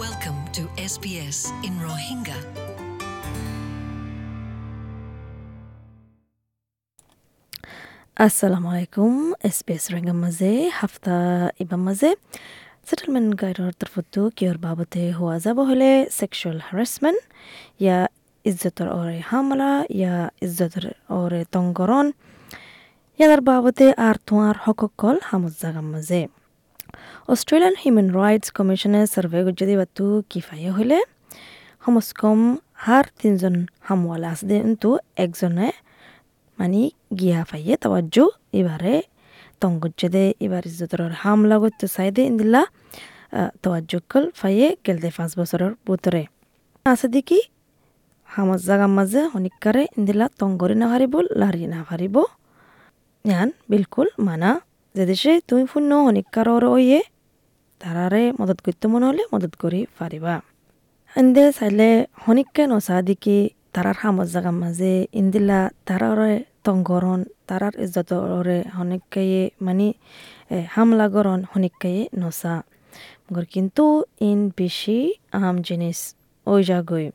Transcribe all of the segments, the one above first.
Welcome to SBS in Rohingya. assalomu alaykum sbs ranga maze, hafta iba maze settlement guideর তরফতো কিয়র বাবতে হওয়া যাব হলে sexual harassment ইয়া ইজ্জতর ওরে হামলা ইয়া ইজ্জতর ওরে তঙ্গরণ ইয়ার বাবতে আর তোমার হককল হামত জাগাম মাঝে অস্ট্রেলিয়ান হিউম্যান রাইটস কমিশনের সার্ভে যদি বাতু কিফায়ে হলে কমস কম হার তিনজন হামওয়ালা আছে কিন্তু একজনে মানে গিয়া ফাইয়ে তাওয়াজ্জু এবারে তঙ্গজ্জেদে এবার ইজ্জতর হামলা করতে চাইদে ইন্দিল্লা তাওয়াজ্জুকল ফাইয়ে গেলদে পাঁচ বছরের ভিতরে আছে দেখি হামাজ জাগার মাঝে হনিকারে ইন্দিল্লা তঙ্গরি না হারিব লারি না হারিব ইয়ান বিলকুল মানা যে দেশে তুমি শূন্য হনিকার ওয়ে তারারে মদত করতে মনে হলে মদত করি পারিবা এন্দে চাইলে হনিককে নচা দিকি তারার হামজ জাগার মাঝে ইন্দিলা তারারে তঙ্গরণ, তারার ইজ্জতরে হনিককে মানে হামলা গরণ হনিককে নচা মগর কিন্তু ইন বেশি আম জিনিস ওই জাগই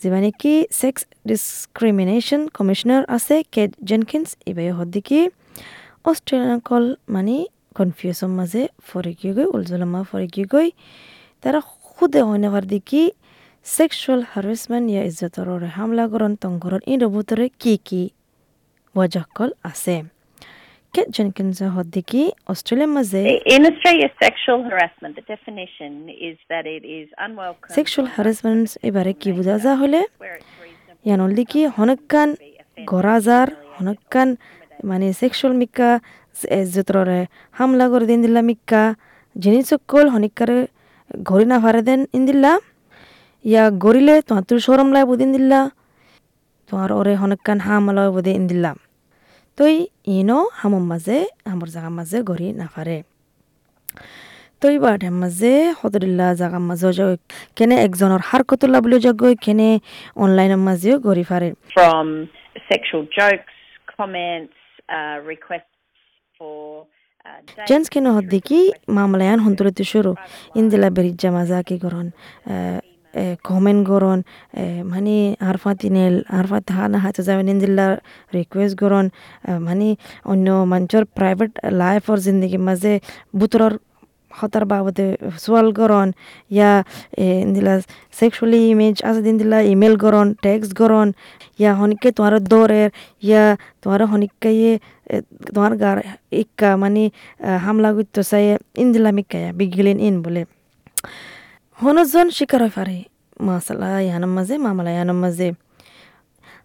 যিবা নেকি সেক্স ডিসক্রিমিনেশ্যন কমিশনার আছে কেট জেনকিন্স ইবাই হদ্দিকি অস্ট্রেলিয়ান কল মানে কনফিউজর মাঝে ফরে গিয়ে গই উলজলামা ফরে গিয়ে গই তারা খুদে হইনে পার দেখি সেক্সুয়াল হারাসমেন্ট ইয়া ইজ্জতর হামলা করন তঙ্গরন ইন ভিতরে কি কি ওয়াজাকল আছে কেট জেনকিন্স হদ্দিকি অস্ট্রেলিয়ার মাঝে In Australia, sexual harassment, the definition is that it is unwelcome. Sexual harassment এবারে কি বোঝা যা হলে where it's reasonable ইয়ানল দেখি হনকান গরাজার হনকান মানে সেক্সুয়াল মিক্কা ইজ্জতরে হামলা করে দিন দিল্লা মিক্কা জিনিস সকল হনিকারে ঘরি না ভারে দেন ইন্দিল্লা ইয়া গরিলে তোমার তোর সরম লাই বুদিন দিল্লা তোমার ওরে হনকান হামলা বুদে ইন্দিল্লা তই ইনো হামর মাঝে হামর জাগার মাঝে গড়ি নাফারে তই বাড়ির মাঝে সদরিল্লা জাগার মাঝে যাও কেনে একজনের হার কতলা বলে যাগৈ কেনে অনলাইনের মাঝেও গড়ি ফারে from sexual jokes, comments, uh, for. Uh, হদ্দিকি মামলায়ান হন্তরতে শুরু ইন্দিলা বেরিজ্জা মাজা কি করন কমেন্ট গরন মানে আরফাতি নেল আরফাত হানা হাতে যাবেন ইন্দিল্লা রিকুয়েস্ট গরন মানে অন্য মঞ্চর প্রাইভেট লাইফর জিন্দগি মাঝে বুতরর হতার বাবদে সোয়াল করন ইয়া ইন্দিলা সেক্সুয়ালি ইমেজ আছে দিন দিলা ইমেল করন টেক্সট করন ইয়া হনিকে তোমার দৌড়ের ইয়া তোমার হনিকে তোমার গার ইক্কা মানে হামলা করতে চাই ইন্দিলা মিক্কা বিগিলেন ইন বলে হনজন শিকার হয়ে পারে মাসালা ইয়ানোর মাঝে মামলা ইয়ানোর মাঝে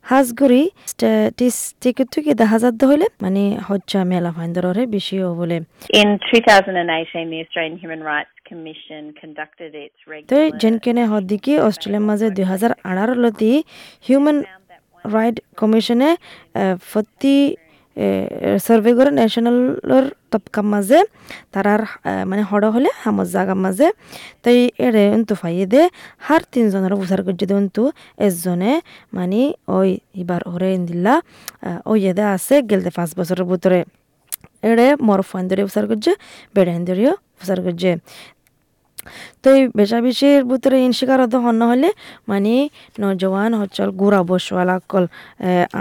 হাজগুড়ি স্ট্যাটিস্টিক থেকে দেখা হইলে মানে হজ্জা মেলা ফাইন্দরে বেশি বলে In 2018, the Australian Human Rights Commission conducted its তো regular. জেনকেনে হদ্দিকি অস্ট্রেলিয়ার মাঝে দুই হাজার আঠারো লতি হিউম্যান রাইট কমিশনে প্রতি সার্ভে করে ন্যাশনালর তপকার মাঝে তারার মানে হড় হলে হামজ জাগার মাঝে তাই এরে অন্তু ফাইয়ে দে হার তিনজনের উচার করছে দে অন্তু, এজনে মানে ওই এবার ওরে ইন্দিল্লা ওই এদে আছে গেলতে পাঁচ বছরের ভিতরে এড়ে মর ফাইন্দরে উচার করছে বেড়ে ইন্দরিও উচার করছে তো এই বেশাবেশির ভিতরে ইন শিকার হতে হন্য হলে মানে নজওয়ান হচ্ছল গুড়া বসওয়ালা কল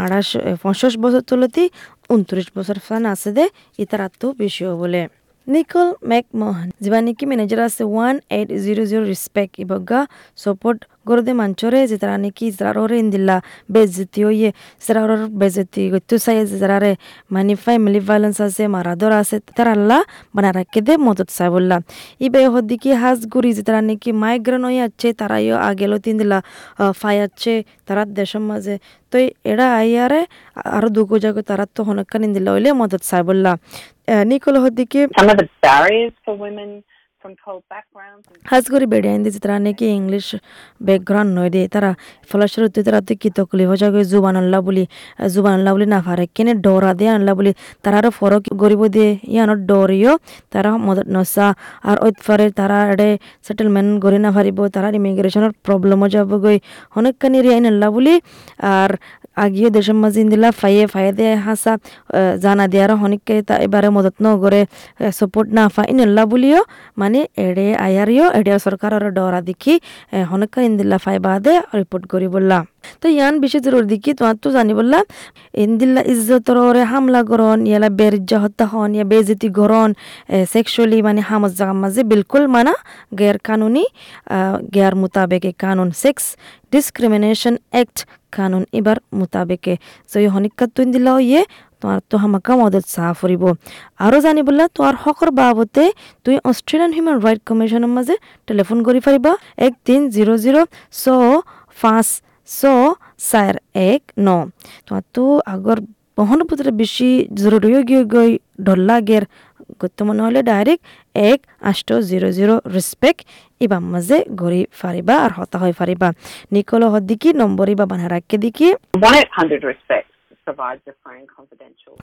আড়াশ পঞ্চাশ বছর তুলতি উনত্রিশ বছর ফান আছে দে, ইতার আত্ম বেশিও বলে। নিকল ম্যাকমোহন যিবা নেকি মেনেজাৰ আছে one eight zero' zero' respect ইবগা, support গরদে মাঞ্চরে যে তারা নাকি যারা ইন্দিল্লা বেজতি হইয়ে যারা বেজতি গত্তু চাই যে যারা মানে ফ্যামিলি ভায়োলেন্স আছে মারাদর আছে তারা আল্লাহ বানা রাখে দে মদত চাই বললা ইবে হদ্দিকি হাজ গুড়ি যে তারা নাকি মাইগ্রেন হয়ে যাচ্ছে তারা ইয়ে আগেলো তিন দিলা ফাই যাচ্ছে তারা দেশের মাঝে তো এরা আইয়ারে আরও দুগো জায়গা তারা তো হনকান ইন্দিল্লা হইলে মদত চাই বললা নিকল হদ্দিকি খাস করে বেড়ে আইন দিয়েছে তারা নাকি ইংলিশ ব্যাকগ্রাউন্ড নয় দে তারা ফলস্বরূপ তারা তো কিত কলি হজা গই জুবান আল্লাহ বলি জুবান আল্লাহ বলি না পারে কেনে ডরা দিয়ে আনলা বলি তারা আরও ফরক গরিব দিয়ে ইয়ানোর ডরিও তারা মদত নসা আর ওই ফারে তারা এডে সেটেলমেন্ট গড়ি না পারিব তারা ইমিগ্রেশনের প্রবলেমও যাব গই অনেকখানি রিয়াইন আল্লাহ বলি আর আগিয়ে দেশের মাঝে ইন্দিলা ফাইয়ে ফাইয়ে দিয়ে হাসা জানা দিয়ার হনিককে তা এবারে মদত ন করে সাপোর্ট না ফাই ইনল্লা বলিও মানে এড়ে আয়ারিও এড়ে সরকারের ডরা দেখি হনকা ইন্দিল্লা ফাইবাদে রিপোর্ট করি বললা তো ইয়ান বিশেষ জরুরি দেখি তোমার তো জানি বললা ইন্দিল্লা ইজ্জতর হামলা করন ইয়ালা বেরিজ্জা হত্যা হন ইয়া বেজিতি গরন সেক্সুয়ালি মানে হামজ জাগার মাঝে বিলকুল মানা গের কানুনি গের মোতাবেকে কানুন সেক্স ডিসক্রিমিনেশন অ্যাক্ট কানুন এবার মোতাবেকে জয় হনিকা তুই দিলা ইয়ে তোমার তো হামাকা মদত চাহ ফুৰিব। আৰু জানিবলৈ তোমাৰ হকৰ বাবতে তুমি অষ্ট্ৰেলিয়ান হিউমেন ৰাইট কমিশ্যনৰ মাজে টেলিফোন কৰি পাৰিবা। এক তিন জিৰ' জিৰ' ছ পাঁচ ছ চাৰ এক ন। তোমাৰতো আগৰ বহন পুত্রে বেশি জরুরি গিয়ে গই ডল্লা গের করতে মনে হলে ডাইরেক্ট এক আষ্ট জিরো জিরো রেসপেক্ট ইবার মাঝে গড়ি ফারিবা আর হতা হয়ে ফারিবা নিকল হদ্দিকি নম্বর ইবা বানা রাখকে দিকি 1 800 respect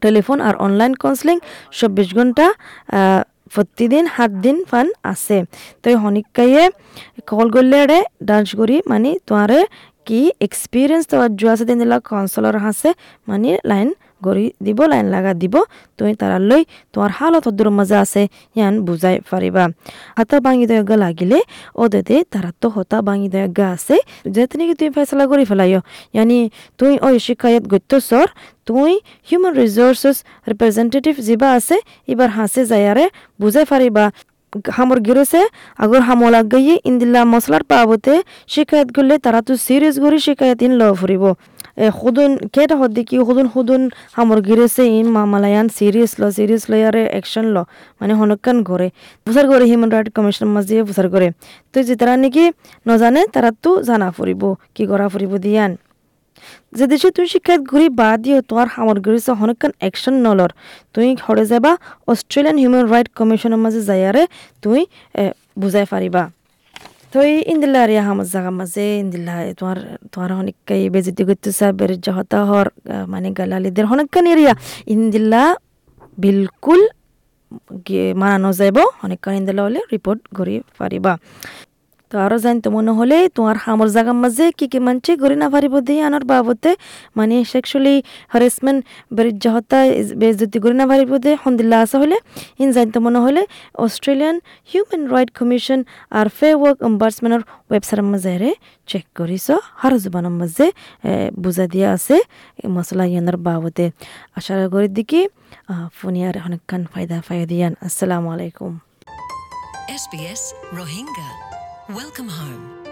টেলিফোন আর অনলাইন কাউন্সিলিং চব্বিশ ঘণ্টা প্রতিদিন সাত দিন ফান আছে। তো হনিকাইয়ে কল গলিয়ারে ডান্স করি মানে তোমারে কি এক্সপিরিয়েন্স তোমার জুয়া আছে দিন দিলা কাউন্সিলর আছে মানে লাইন গড়ি দিব লাইন লাগা দিব, তুমি তারার লই তোমার হালত দূর মজা আছে, ইয়ান বুঝাই পারিবা হাতা ভাঙি দয়গা লাগিলে ও দেদে তারা তো হতা ভাঙি দয়গা আছে যে তুমি তুমি ফেসলা করি ফেলাইও। ইয়ানি তুই ওই শিকায়ত গত্যসর তুই হিউম্যান রিসোর্সেস রিপ্রেজেন্টেটিভ যিবা আছে এবার হাসে যায়ারে বুঝাই পারিবা হামর গিরছে, আগর হামলা গাইয়ে ইন্দিল্লা মশলার পাবতে শিকায়ত করলে তারা তো সিরিয়াস করে শিকায়ত ইন ল ফুরিব এ খুদুন কেটা হদ্দি কি খুদুন খুদুন হামর গিরেছে ইন মামালায়ান সিরিয়াস ল সিরিয়াস ল ইয়ারে অ্যাকশন ল মানে হনকান করে বুসার করে হিউম্যান রাইট কমিশন মাঝে বুসার করে তো যে তারা নাকি নজানে তারা তো জানা ফুরিব কি করা ফুরিব দিয়ান। যেদেশে তুমি শিক্ষাত ঘূৰি বাদ দিও তোমাৰ সামগ্ৰীৰ হনুকান একশ্যন নলৰ তুমি ঘৰে যাবা অষ্ট্ৰেলিয়ান হিউমেন ৰাইট কমিশ্যনৰ মাজে যায়াৰে তুমি বুজাই পাৰিবা তই ইন্দিলা ৰে আমাৰ জাগা মাজে ইন্দিলা তোমাৰ তোমাৰ শনিকাই বেজিটি গৈ বেৰজহতা হতাহৰ মানে গালালি দেৰ শনিকান এৰিয়া ইন্দিলা বিলকুল মানা নাযাব শনিকান ইন্দিলা হ'লে ৰিপৰ্ট কৰি পাৰিবা তো আরও জানতে মনে হলে তোমার হামর জাগার মাঝে কি কি মানছে গড়ি না পারিব দিয়ে আনার বাবতে। মানে সেক্সুয়ালি হ্যারাসমেন্ট বেরিজ্জা হত্যা বেজতি গড়ি না পারিব দিয়ে সন্দিল্লা আছে হলে। ইন জানতে মনে হলে অস্ট্রেলিয়ান হিউম্যান রাইট কমিশন আর ফে ওয়ার্ক অম্বার্সম্যানের ওয়েবসাইটের মাঝে চেক করিস হার জুবানের মাঝে বুঝা দিয়া আছে মশলা ইয়ানোর বাবতে। আশা করি দিকে ফোনিয়ার অনেকক্ষণ ফায়দা ফায়দা দিয়ান আসসালামু আলাইকুম। SBS Rohingya. Welcome home.